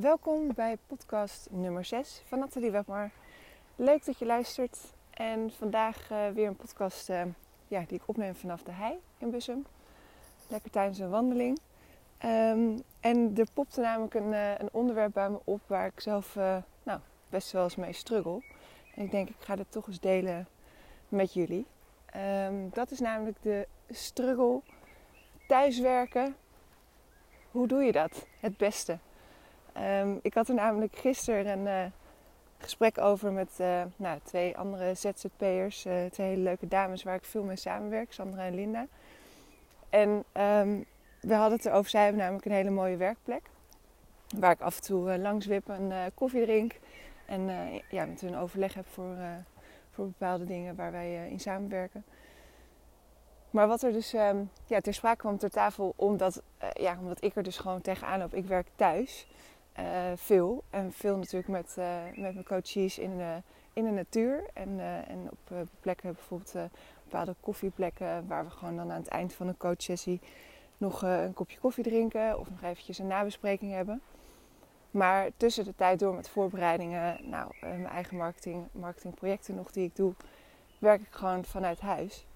Welkom bij podcast nummer 6 van Nathalie Webmar. Leuk dat je luistert. En vandaag uh, weer een podcast uh, ja, die ik opneem vanaf de hei in Bussum. Lekker tijdens een wandeling. Um, en er popte namelijk een, uh, een, onderwerp bij me op waar ik zelf nou, best wel eens mee struggle. En ik denk, ik ga dit toch eens delen met jullie. Um, dat is namelijk de struggle thuiswerken. Hoe doe je dat het beste? Um, ik had er namelijk gisteren een uh, gesprek over met uh, nou, twee andere ZZP'ers. Uh, twee hele leuke dames waar ik veel mee samenwerk, Sandra en Linda. En um, we hadden het erover, zij hebben namelijk een hele mooie werkplek. Waar ik af en toe langs wip en koffie drink. En ja, met hun overleg heb voor, voor bepaalde dingen waar wij in samenwerken. Maar wat er dus um, ja, ter sprake kwam ter tafel, omdat, ja, omdat ik er dus gewoon tegenaan loop. Ik werk thuis. Uh, veel. En veel natuurlijk met, uh, met mijn coaches in, uh, in de natuur. En, en op plekken, bijvoorbeeld bepaalde koffieplekken, waar we gewoon dan aan het eind van een coachsessie nog een kopje koffie drinken of nog eventjes een nabespreking hebben. Maar tussen de tijd door met voorbereidingen, nou, mijn eigen marketing, marketingprojecten nog die ik doe, werk ik gewoon vanuit huis.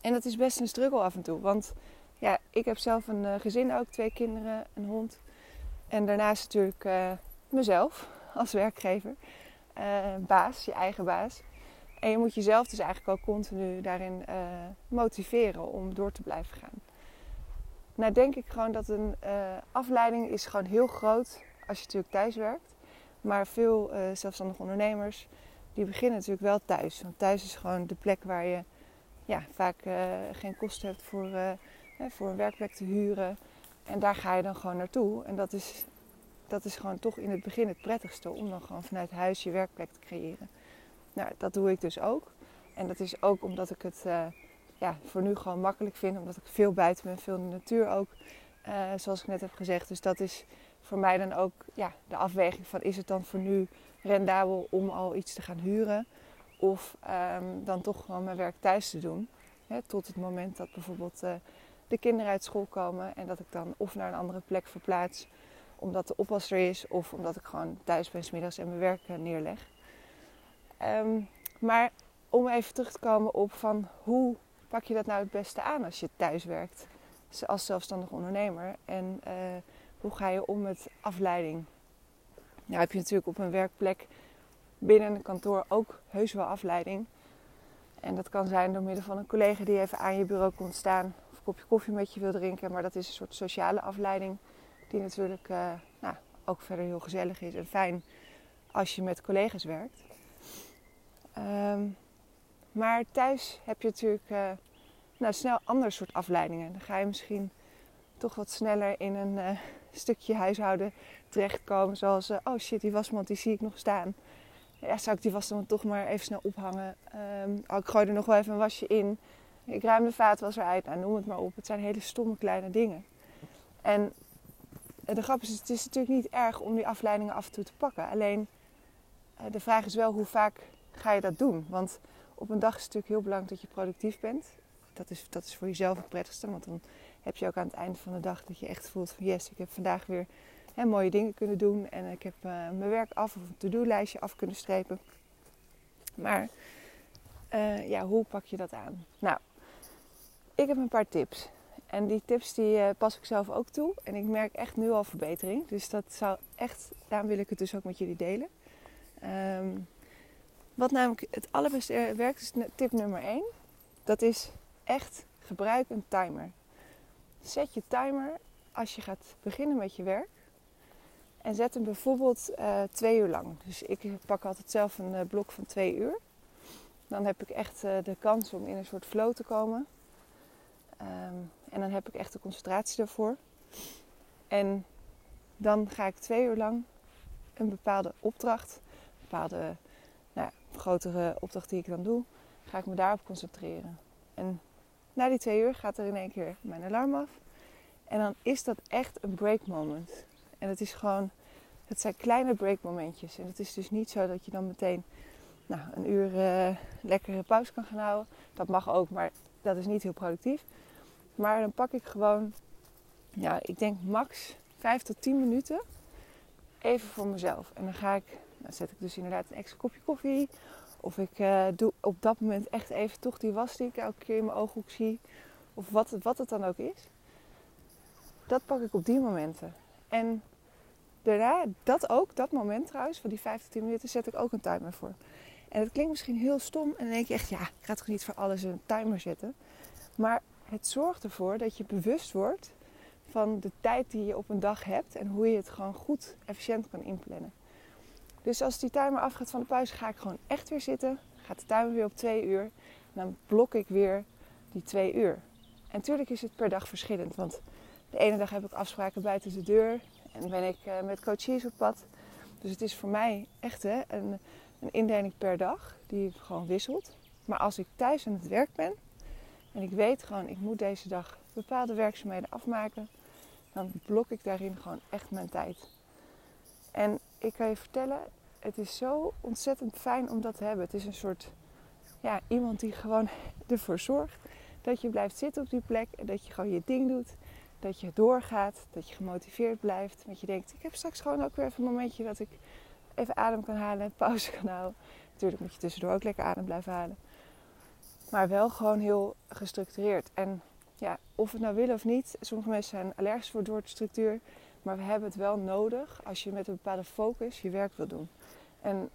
En dat is best een struggle af en toe. Want ja, ik heb zelf een gezin ook, twee kinderen, een hond. En daarnaast natuurlijk uh, mezelf als werkgever. Uh, baas, je eigen baas. En je moet jezelf dus eigenlijk ook continu daarin uh, motiveren om door te blijven gaan. Nou denk ik gewoon dat een afleiding is gewoon heel groot als je natuurlijk thuis werkt. Maar veel zelfstandige ondernemers die beginnen natuurlijk wel thuis. Want thuis is gewoon de plek waar je ja, vaak geen kosten hebt voor, voor een werkplek te huren. En daar ga je dan gewoon naartoe. En dat is, dat is gewoon toch in het begin het prettigste om dan gewoon vanuit huis je werkplek te creëren. Nou, dat doe ik dus ook. En dat is ook omdat ik het uh, ja, voor nu gewoon makkelijk vind, omdat ik veel buiten ben, veel in de natuur ook, uh, zoals ik net heb gezegd. Dus dat is voor mij dan ook ja, de afweging van is het dan voor nu rendabel om al iets te gaan huren of um, dan toch gewoon mijn werk thuis te doen. Hè, tot het moment dat bijvoorbeeld uh, de kinderen uit school komen en dat ik dan of naar een andere plek verplaats omdat de oppasser is of omdat ik gewoon thuis ben smiddags en mijn werk eh, neerleg. Um, maar om even terug te komen op van hoe pak je dat nou het beste aan als je thuis werkt als zelfstandig ondernemer en uh, hoe ga je om met afleiding? Nou heb je natuurlijk op een werkplek binnen een kantoor ook heus wel afleiding. En dat kan zijn door middel van een collega die even aan je bureau komt staan kopje koffie met je wil drinken. Maar dat is een soort sociale afleiding. Die natuurlijk uh, nou, ook verder heel gezellig is en fijn als je met collega's werkt. Um, maar thuis heb je natuurlijk uh, nou, snel ander soort afleidingen. Dan ga je misschien toch wat sneller in een uh, stukje huishouden terechtkomen. Zoals, oh shit, die wasmand die zie ik nog staan. Ja, zou ik die wasmand toch maar even snel ophangen. Um, oh, ik gooi er nog wel even een wasje in. Ik ruim de vaatwasser uit, nou, noem het maar op. Het zijn hele stomme kleine dingen. En de grap is, het is natuurlijk niet erg om die afleidingen af en toe te pakken. Alleen eh, de vraag is wel hoe vaak ga je dat doen? Want op een dag is het natuurlijk heel belangrijk dat je productief bent. Dat is, dat is voor jezelf het prettigste, want dan heb je ook aan het einde van de dag dat je echt voelt van yes, ik heb vandaag weer hè, mooie dingen kunnen doen en ik heb uh, mijn werk af of een to-do-lijstje af kunnen strepen. Maar uh, ja, hoe pak je dat aan? Nou, ik heb een paar tips. En die tips die uh, pas ik zelf ook toe. En ik merk echt nu al verbetering. Dus dat zou echt, daarom wil ik het dus ook met jullie delen. Um, wat namelijk het allerbeste werkt, is tip nummer 1. Dat is echt gebruik een timer. Zet je timer als je gaat beginnen met je werk. En zet hem bijvoorbeeld uh, twee uur lang. Dus ik pak altijd zelf een uh, blok van twee uur. Dan heb ik echt de kans om in een soort flow te komen. Um, en dan heb ik echt de concentratie daarvoor. En dan ga ik twee uur lang een bepaalde opdracht, een bepaalde nou, grotere opdracht die ik dan doe, ga ik me daarop concentreren. En na die twee uur gaat er in één keer mijn alarm af. En dan is dat echt een break moment. En het is gewoon, het zijn kleine break momentjes. En het is dus niet zo dat je dan meteen nou, een uur uh, lekkere pauze kan gaan houden. Dat mag ook, maar dat is niet heel productief. Maar dan pak ik gewoon, ja, ik denk max 5 tot 10 minuten. even voor mezelf. En dan ga ik, dan zet ik dus inderdaad een extra kopje koffie. Of ik uh, doe op dat moment echt even toch die was die ik elke keer in mijn ooghoek zie. Of wat, wat het dan ook is. Dat pak ik op die momenten. En daarna, dat ook, dat moment trouwens, van die 5 tot 10 minuten, zet ik ook een timer voor. En het klinkt misschien heel stom. En dan denk je echt, ja, ik ga toch niet voor alles een timer zetten. Maar het zorgt ervoor dat je bewust wordt van de tijd die je op een dag hebt. En hoe je het gewoon goed, efficiënt kan inplannen. Dus als die timer afgaat van de pauze, ga ik gewoon echt weer zitten. Gaat de timer weer op twee uur. Dan blok ik weer die twee uur. En natuurlijk is het per dag verschillend. Want de ene dag heb ik afspraken buiten de deur. En ben ik uh, met coaches op pad. Dus het is voor mij echt hè, een, een indeling per dag die gewoon wisselt. Maar als ik thuis aan het werk ben en ik weet gewoon ik moet deze dag bepaalde werkzaamheden afmaken, dan blok ik daarin gewoon echt mijn tijd. En ik kan je vertellen, het is zo ontzettend fijn om dat te hebben. Het is een soort ja, iemand die gewoon ervoor zorgt dat je blijft zitten op die plek en dat je gewoon je ding doet. Dat je doorgaat, dat je gemotiveerd blijft. Dat je denkt, ik heb straks gewoon ook weer even een momentje dat ik even adem kan halen, pauze kan houden. Natuurlijk moet je tussendoor ook lekker adem blijven halen. Maar wel gewoon heel gestructureerd. En ja, of het nou willen of niet, sommige mensen zijn allergisch voor doorstructuur. Maar we hebben het wel nodig als je met een bepaalde focus je werk wil doen. En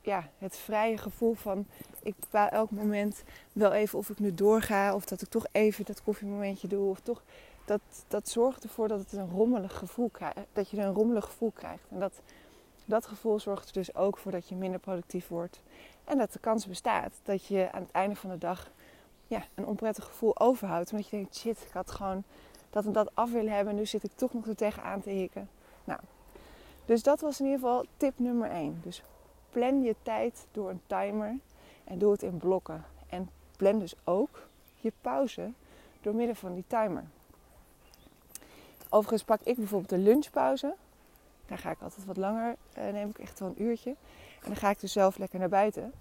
ja, het vrije gevoel van ik bepaal elk moment wel even of ik nu doorga of dat ik toch even dat koffiemomentje doe of toch dat, dat zorgt ervoor dat het een rommelig gevoel krijgt, dat je een rommelig gevoel krijgt en dat dat gevoel zorgt er dus ook voor dat je minder productief wordt en dat de kans bestaat dat je aan het einde van de dag ja, een onprettig gevoel overhoudt omdat je denkt shit ik had gewoon dat en dat af willen hebben en nu zit ik toch nog er tegenaan te hikken. Nou, dus dat was in ieder geval tip nummer 1. Dus plan je tijd door een timer en doe het in blokken. En plan dus ook je pauze door middel van die timer. Overigens pak ik bijvoorbeeld de lunchpauze. Daar ga ik altijd wat langer, uh, neem ik echt wel een uurtje. En dan ga ik dus zelf lekker naar buiten.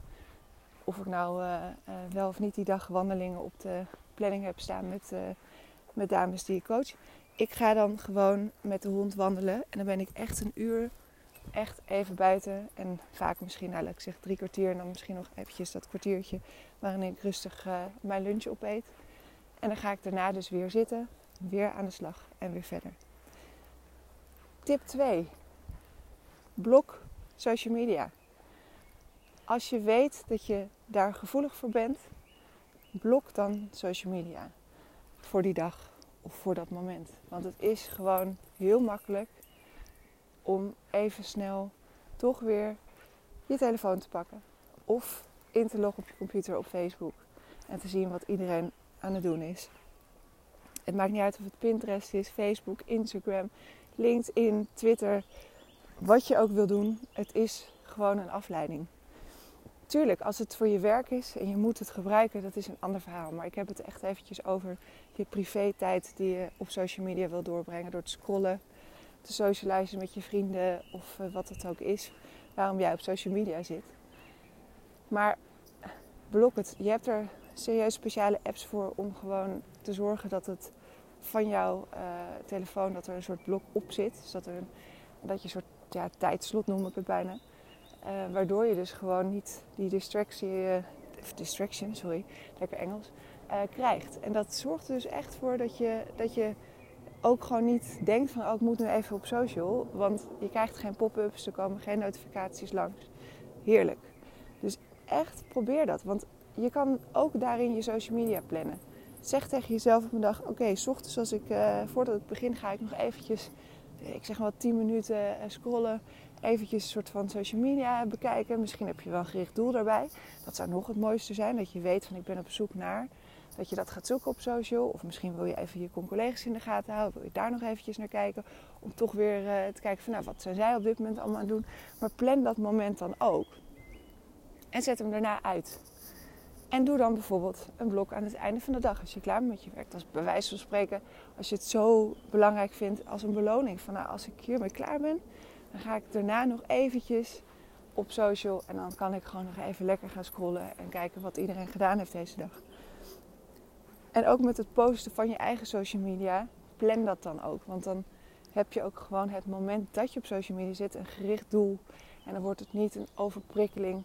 Of ik nou uh, uh, wel of niet die dag wandelingen op de planning heb staan met, met dames die ik coach. Ik ga dan gewoon met de hond wandelen. En dan ben ik echt een uur echt even buiten. En vaak misschien, nou, ik zeg drie kwartier. En dan misschien nog eventjes dat kwartiertje waarin ik rustig mijn lunch opeet. En dan ga ik daarna dus weer zitten, weer aan de slag en weer verder. Tip 2. Blok social media. Als je weet dat je daar gevoelig voor bent, blok dan social media voor die dag of voor dat moment. Want het is gewoon heel makkelijk om even snel toch weer je telefoon te pakken. Of in te loggen op je computer op Facebook. En te zien wat iedereen aan het doen is. Het maakt niet uit of het Pinterest is, Facebook, Instagram, LinkedIn, Twitter. Wat je ook wil doen, het is gewoon een afleiding. Tuurlijk, als het voor je werk is en je moet het gebruiken, dat is een ander verhaal. Maar ik heb het echt eventjes over je privé tijd die je op social media wil doorbrengen door te scrollen, te socializen met je vrienden of eh, wat het ook is, waarom jij op social media zit. Maar blok het. Je hebt er serieus speciale apps voor om gewoon te zorgen dat het van jouw uh, telefoon dat er een soort blok op zit. Dus dat, er een, dat je een soort ja, tijdslot noem ik het bijna. Uh, waardoor je dus gewoon niet die distractie, uh, distraction, sorry, lekker Engels, krijgt. En dat zorgt er dus echt voor dat je, dat je ook gewoon niet denkt van oh, ik moet nu even op social. Want je krijgt geen pop-ups, er komen geen notificaties langs. Heerlijk. Dus echt probeer dat. Want je kan ook daarin je social media plannen. Zeg tegen jezelf op een dag, oké, okay, s ochtends als ik, voordat ik begin ga ik nog eventjes, ik zeg maar 10 minuten uh, scrollen. Eventjes een soort van social media bekijken. Misschien heb je wel een gericht doel daarbij. Dat zou nog het mooiste zijn, dat je weet van ik ben op zoek naar dat je dat gaat zoeken op social. Of misschien wil je even je collega's in de gaten houden. Wil je daar nog eventjes naar kijken. Om toch weer uh, te kijken van nou, wat zijn zij op dit moment allemaal aan het doen. Maar plan dat moment dan ook. En zet hem daarna uit. En doe dan bijvoorbeeld een blok aan het einde van de dag. Als je klaar bent met je werk. Dat is bij wijze van spreken. Als je het zo belangrijk vindt als een beloning. Van nou, als ik hiermee klaar ben. Dan ga ik daarna nog eventjes op social. En dan kan ik gewoon nog even lekker gaan scrollen. En kijken wat iedereen gedaan heeft deze dag. En ook met het posten van je eigen social media, plan dat dan ook. Want dan heb je ook gewoon het moment dat je op social media zit een gericht doel. En dan wordt het niet een overprikkeling,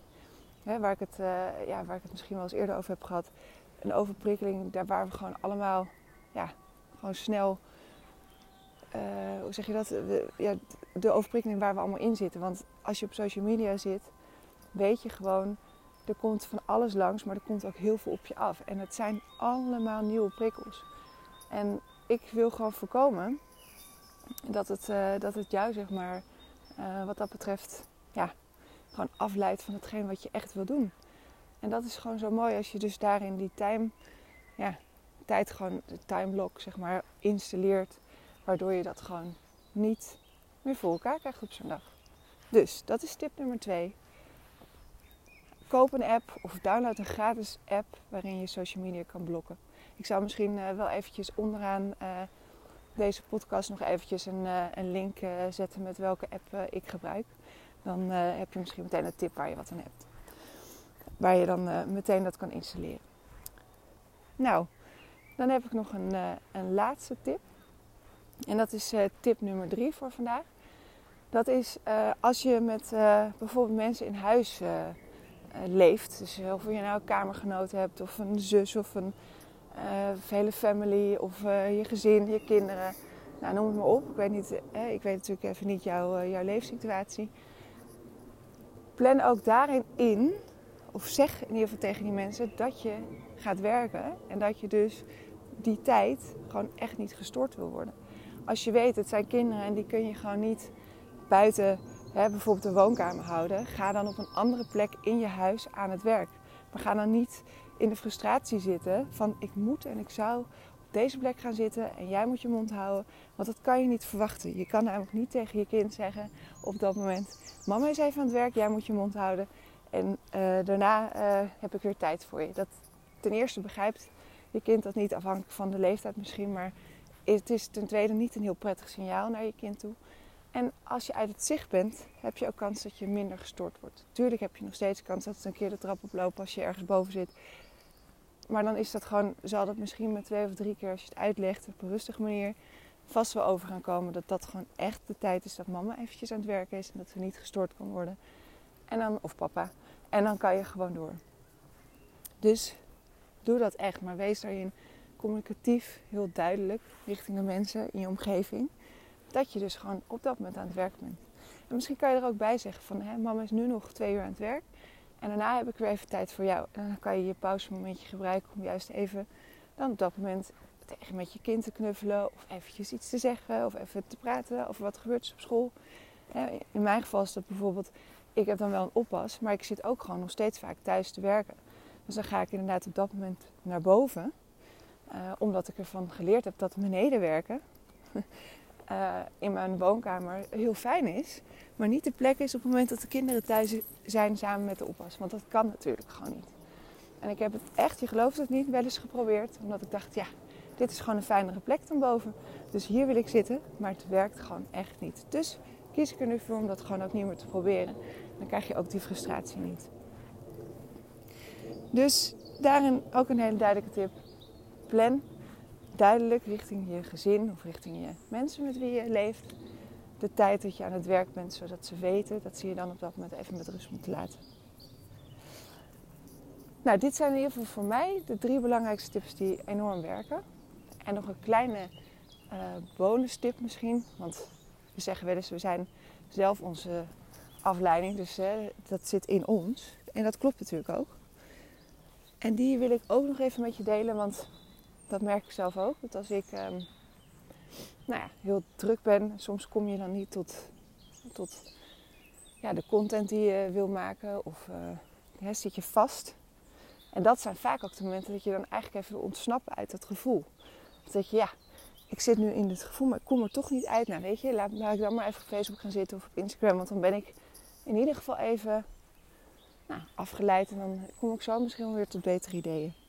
hè, waar, ik het, uh, ja, waar ik het misschien wel eens eerder over heb gehad. Een overprikkeling daar waar we gewoon allemaal ja, gewoon snel, uh, hoe zeg je dat? De, ja, de overprikkeling waar we allemaal in zitten. Want als je op social media zit, weet je gewoon, er komt van alles langs, maar er komt ook heel veel op je af. En het zijn allemaal nieuwe prikkels. En ik wil gewoon voorkomen dat het, uh, dat het jou, zeg maar, wat dat betreft, ja, gewoon afleidt van hetgeen wat je echt wil doen. En dat is gewoon zo mooi als je dus daarin die time, ja, tijd gewoon, de timeblock, zeg maar, installeert. Waardoor je dat gewoon niet meer voor elkaar krijgt op zo'n dag. Dus dat is tip nummer twee. Koop een app of download een gratis app waarin je social media kan blokken. Ik zou misschien uh, wel eventjes onderaan uh, deze podcast nog eventjes een, een link zetten met welke app ik gebruik. Dan heb je misschien meteen een tip waar je wat aan hebt. Waar je dan meteen dat kan installeren. Nou, dan heb ik nog een, een laatste tip. En dat is tip nummer drie voor vandaag. Dat is als je met bijvoorbeeld mensen in huis leeft. Dus of je nou een kamergenoot hebt of een zus of een hele family of je gezin, je kinderen. Nou, noem het maar op. Ik weet, niet, eh, ik weet natuurlijk even niet jouw, jouw leefsituatie. Plan ook daarin in, of zeg in ieder geval tegen die mensen, dat je gaat werken. En dat je dus die tijd gewoon echt niet gestoord wil worden. Als je weet, het zijn kinderen en die kun je gewoon niet buiten hè, bijvoorbeeld de woonkamer houden. Ga dan op een andere plek in je huis aan het werk. Maar ga dan niet in de frustratie zitten van ik moet en ik zou deze plek gaan zitten en jij moet je mond houden. Want dat kan je niet verwachten. Je kan namelijk niet tegen je kind zeggen op dat moment: Mama is even aan het werk, jij moet je mond houden. En uh, daarna uh, heb ik weer tijd voor je. Dat ten eerste begrijpt je kind dat niet, afhankelijk van de leeftijd misschien. Maar het is ten tweede niet een heel prettig signaal naar je kind toe. En als je uit het zicht bent, heb je ook kans dat je minder gestoord wordt. Tuurlijk heb je nog steeds kans dat ze een keer de trap oplopen als je ergens boven zit. Maar dan is dat gewoon, zal dat misschien met twee of drie keer als je het uitlegt op een rustige manier vast wel over gaan komen. Dat dat gewoon echt de tijd is dat mama eventjes aan het werken is en dat ze niet gestoord kan worden. En dan, of papa. En dan kan je gewoon door. Dus doe dat echt, maar wees daarin communicatief heel duidelijk richting de mensen in je omgeving. Dat je dus gewoon op dat moment aan het werk bent. En misschien kan je er ook bij zeggen van, hé, mama is nu nog twee uur aan het werk. En daarna heb ik weer even tijd voor jou. En dan kan je je pauzemomentje gebruiken om juist even dan op dat moment tegen met je kind te knuffelen. Of eventjes iets te zeggen. Of even te praten over wat gebeurt op school. In mijn geval is dat bijvoorbeeld, ik heb dan wel een oppas. Maar ik zit ook gewoon nog steeds vaak thuis te werken. Dus dan ga ik inderdaad op dat moment naar boven. Uh, omdat ik ervan geleerd heb dat beneden werken uh, in mijn woonkamer heel fijn is. Maar niet de plek is op het moment dat de kinderen thuis zijn samen met de oppas. Want dat kan natuurlijk gewoon niet. En ik heb het echt, je gelooft het niet, wel eens geprobeerd. Omdat ik dacht, ja, dit is gewoon een fijnere plek dan boven. Dus hier wil ik zitten. Maar het werkt gewoon echt niet. Dus kies ik er nu voor om dat gewoon ook niet meer te proberen. Dan krijg je ook die frustratie niet. Dus daarin ook een hele duidelijke tip. Plan duidelijk richting je gezin of richting je mensen met wie je leeft de tijd dat je aan het werk bent, zodat ze weten dat ze je dan op dat moment even met rust moeten laten. Nou, dit zijn in ieder geval voor mij de drie belangrijkste tips die enorm werken. En nog een kleine uh, bonus tip misschien, want we zeggen wel eens we zijn zelf onze afleiding, dus dat zit in ons. En dat klopt natuurlijk ook. En die wil ik ook nog even met je delen, want dat merk ik zelf ook. Dat als ik um, nou ja, heel druk ben, soms kom je dan niet tot, tot ja, de content die je wil maken of uh, zit je vast. En dat zijn vaak ook de momenten dat je dan eigenlijk even wil ontsnappen uit dat gevoel. Dat je, ja, ik zit nu in het gevoel, maar ik kom er toch niet uit. Nou, weet je, laat, laat ik dan maar even op Facebook gaan zitten of op Instagram. Want dan ben ik in ieder geval even nou, afgeleid en dan kom ik zo misschien weer tot betere ideeën.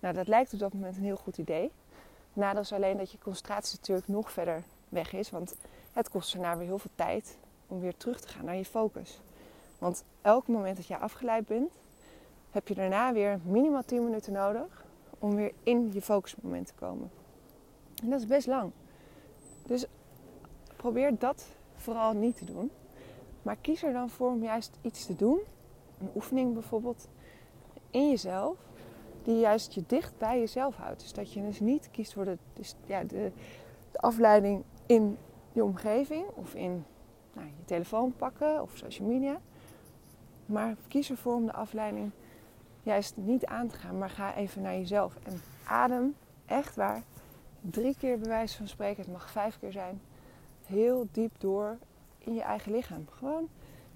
Nou, dat lijkt op dat moment een heel goed idee. Nadeel is alleen dat je concentratie natuurlijk nog verder weg is. Want het kost daarna weer heel veel tijd om weer terug te gaan naar je focus. Want elk moment dat je afgeleid bent, heb je daarna weer minimaal 10 minuten nodig om weer in je focusmoment te komen. En dat is best lang. Dus probeer dat vooral niet te doen. Maar kies er dan voor om juist iets te doen. Een oefening bijvoorbeeld. In jezelf. Die juist je dicht bij jezelf houdt. Dus dat je dus niet kiest voor de, dus, ja, de, afleiding in je omgeving. Of in nou, je telefoon pakken of social media. Maar kies ervoor om de afleiding juist niet aan te gaan. Maar ga even naar jezelf. En adem echt waar. Drie keer bewijs van spreken. Het mag vijf keer zijn. Heel diep door in je eigen lichaam. Gewoon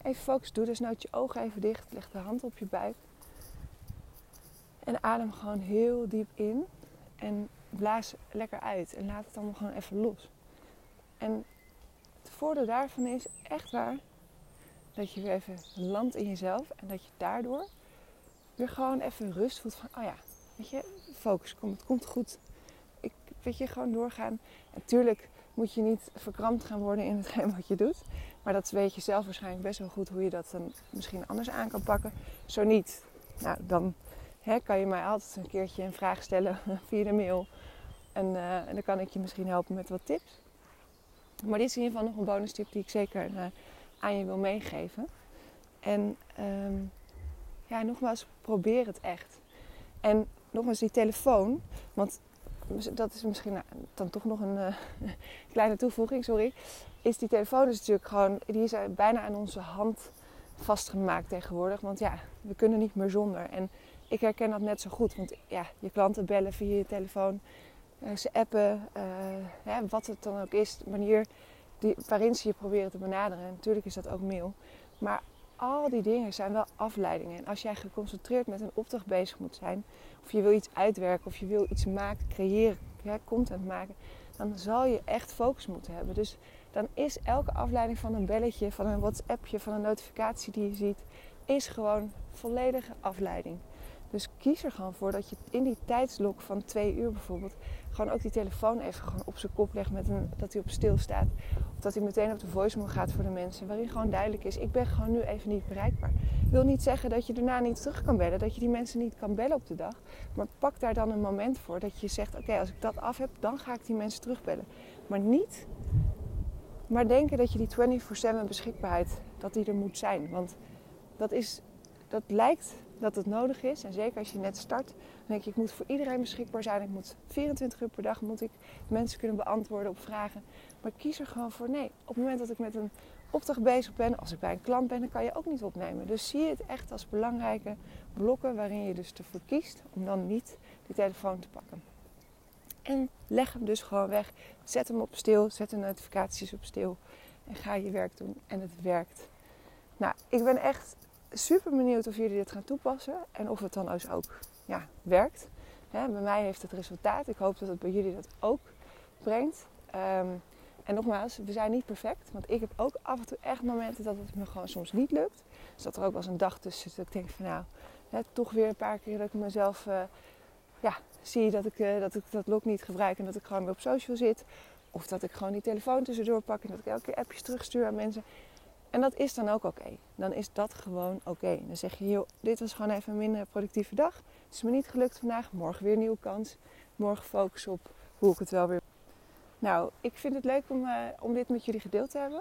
even focus. Doe dus nou je ogen even dicht. Leg de hand op je buik. En adem gewoon heel diep in. En blaas lekker uit. En laat het allemaal gewoon even los. En het voordeel daarvan is echt waar dat je weer even landt in jezelf. En dat je daardoor weer gewoon even rust voelt van, oh ja, weet je, focus, het komt goed. Ik, weet je, gewoon doorgaan. Natuurlijk moet je niet verkrampt gaan worden in hetgeen wat je doet. Maar dat weet je zelf waarschijnlijk best wel goed hoe je dat dan misschien anders aan kan pakken. Zo niet, nou dan hè, kan je mij altijd een keertje een vraag stellen via de mail. En, uh, en dan kan ik je misschien helpen met wat tips. Maar dit is in ieder geval nog een bonus tip die ik zeker uh, aan je wil meegeven. En um, ja, nogmaals, probeer het echt. En nogmaals, die telefoon, want dat is misschien nou, dan toch nog een kleine toevoeging, sorry. Is die telefoon is natuurlijk gewoon, die is bijna aan onze hand vastgemaakt tegenwoordig. Want ja, we kunnen niet meer zonder. En ik herken dat net zo goed. Want ja, je klanten bellen via je telefoon. Uh, ze appen, uh, wat het dan ook is. De manier die, waarin ze je proberen te benaderen. En natuurlijk is dat ook mail. Maar al die dingen zijn wel afleidingen. En als jij geconcentreerd met een opdracht bezig moet zijn, of je wil iets uitwerken, of je wil iets maken, creëren, content maken, dan zal je echt focus moeten hebben. Dus dan is elke afleiding van een belletje, van een WhatsAppje, van een notificatie die je ziet, is gewoon volledige afleiding. Dus kies er gewoon voor dat je in die tijdslok van twee uur bijvoorbeeld gewoon ook die telefoon even gewoon op zijn kop legt met een, dat hij op stil staat. Of dat hij meteen op de voicemail gaat voor de mensen. Waarin gewoon duidelijk is, ik ben gewoon nu even niet bereikbaar. Ik wil niet zeggen dat je daarna niet terug kan bellen. Dat je die mensen niet kan bellen op de dag. Maar pak daar dan een moment voor dat je zegt, oké als ik dat af heb, dan ga ik die mensen terugbellen. Maar niet, maar denken dat je die 24-7 beschikbaarheid, dat die er moet zijn. Want dat is, dat lijkt dat het nodig is. En zeker als je net start, dan denk je, ik moet voor iedereen beschikbaar zijn. Ik moet 24 uur per dag moet ik mensen kunnen beantwoorden op vragen. Maar kies er gewoon voor nee. Op het moment dat ik met een opdracht bezig ben, als ik bij een klant ben, dan kan je ook niet opnemen. Dus zie het echt als belangrijke blokken waarin je dus ervoor kiest om dan niet die telefoon te pakken. En leg hem dus gewoon weg. Zet hem op stil, zet de notificaties op stil en ga je werk doen. En het werkt. Nou, ik ben echt super benieuwd of jullie dit gaan toepassen en of het dan dus ook ja, werkt. bij mij heeft het resultaat. Ik hoop dat het bij jullie dat ook brengt. Ehm, en nogmaals, we zijn niet perfect. Want ik heb ook af en toe echt momenten dat het me gewoon soms niet lukt. Dus dat er ook wel eens een dag tussen dat ik denk van nou, toch weer een paar keer dat ik mezelf uh, ja, zie dat ik, uh, dat ik dat lok niet gebruik en dat ik gewoon weer op social zit. Of dat ik gewoon die telefoon tussendoor pak en dat ik elke keer appjes terugstuur aan mensen. En dat is dan ook oké. Dan is dat gewoon oké. Dan zeg je, joh, dit was gewoon even een minder productieve dag. Het is me niet gelukt vandaag. Morgen weer een nieuwe kans. Morgen focus op hoe ik het wel weer... Nou, ik vind het leuk om, uh, om dit met jullie gedeeld te hebben.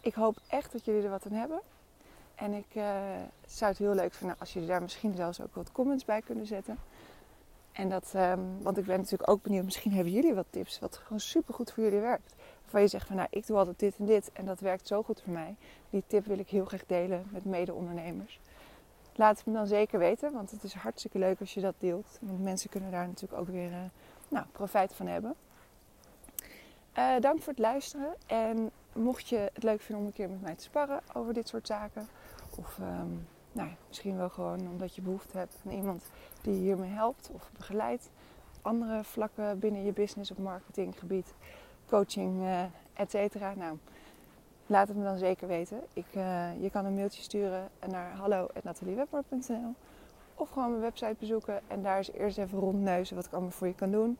Ik hoop echt dat jullie er wat aan hebben. En ik uh, zou het heel leuk vinden als jullie daar misschien zelfs ook wat comments bij kunnen zetten. En dat, um, want ik ben natuurlijk ook benieuwd, misschien hebben jullie wat tips wat gewoon super goed voor jullie werkt. Waarvan je zegt van nou, ik doe altijd dit en dit en dat werkt zo goed voor mij. Die tip wil ik heel graag delen met mede-ondernemers. Laat het me dan zeker weten, want het is hartstikke leuk als je dat deelt. Want mensen kunnen daar natuurlijk ook weer uh, nou, profijt van hebben. Uh, dank voor het luisteren. En mocht je het leuk vinden om een keer met mij te sparren over dit soort zaken. Of um, nou, misschien wel gewoon omdat je behoefte hebt aan iemand die je hiermee helpt of begeleidt. Andere vlakken binnen je business op marketinggebied coaching, uh, et cetera. Nou, laat het me dan zeker weten. Ik, uh, je kan een mailtje sturen naar hallo.nataliewebmer.nl of gewoon mijn website bezoeken en daar is eerst even rondneuzen wat ik allemaal voor je kan doen.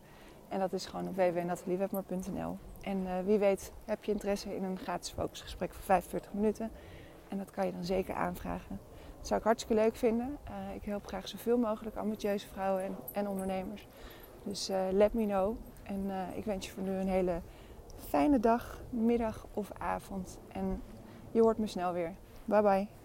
En dat is gewoon op www.nataliewebmer.nl. En uh, wie weet heb je interesse in een gratis focusgesprek van 45 minuten. En dat kan je dan zeker aanvragen. Dat zou ik hartstikke leuk vinden. Uh, ik help graag zoveel mogelijk ambitieuze vrouwen en, en ondernemers. Dus uh, let me know. En ik wens je voor nu een hele fijne dag, middag of avond. En je hoort me snel weer. Bye bye.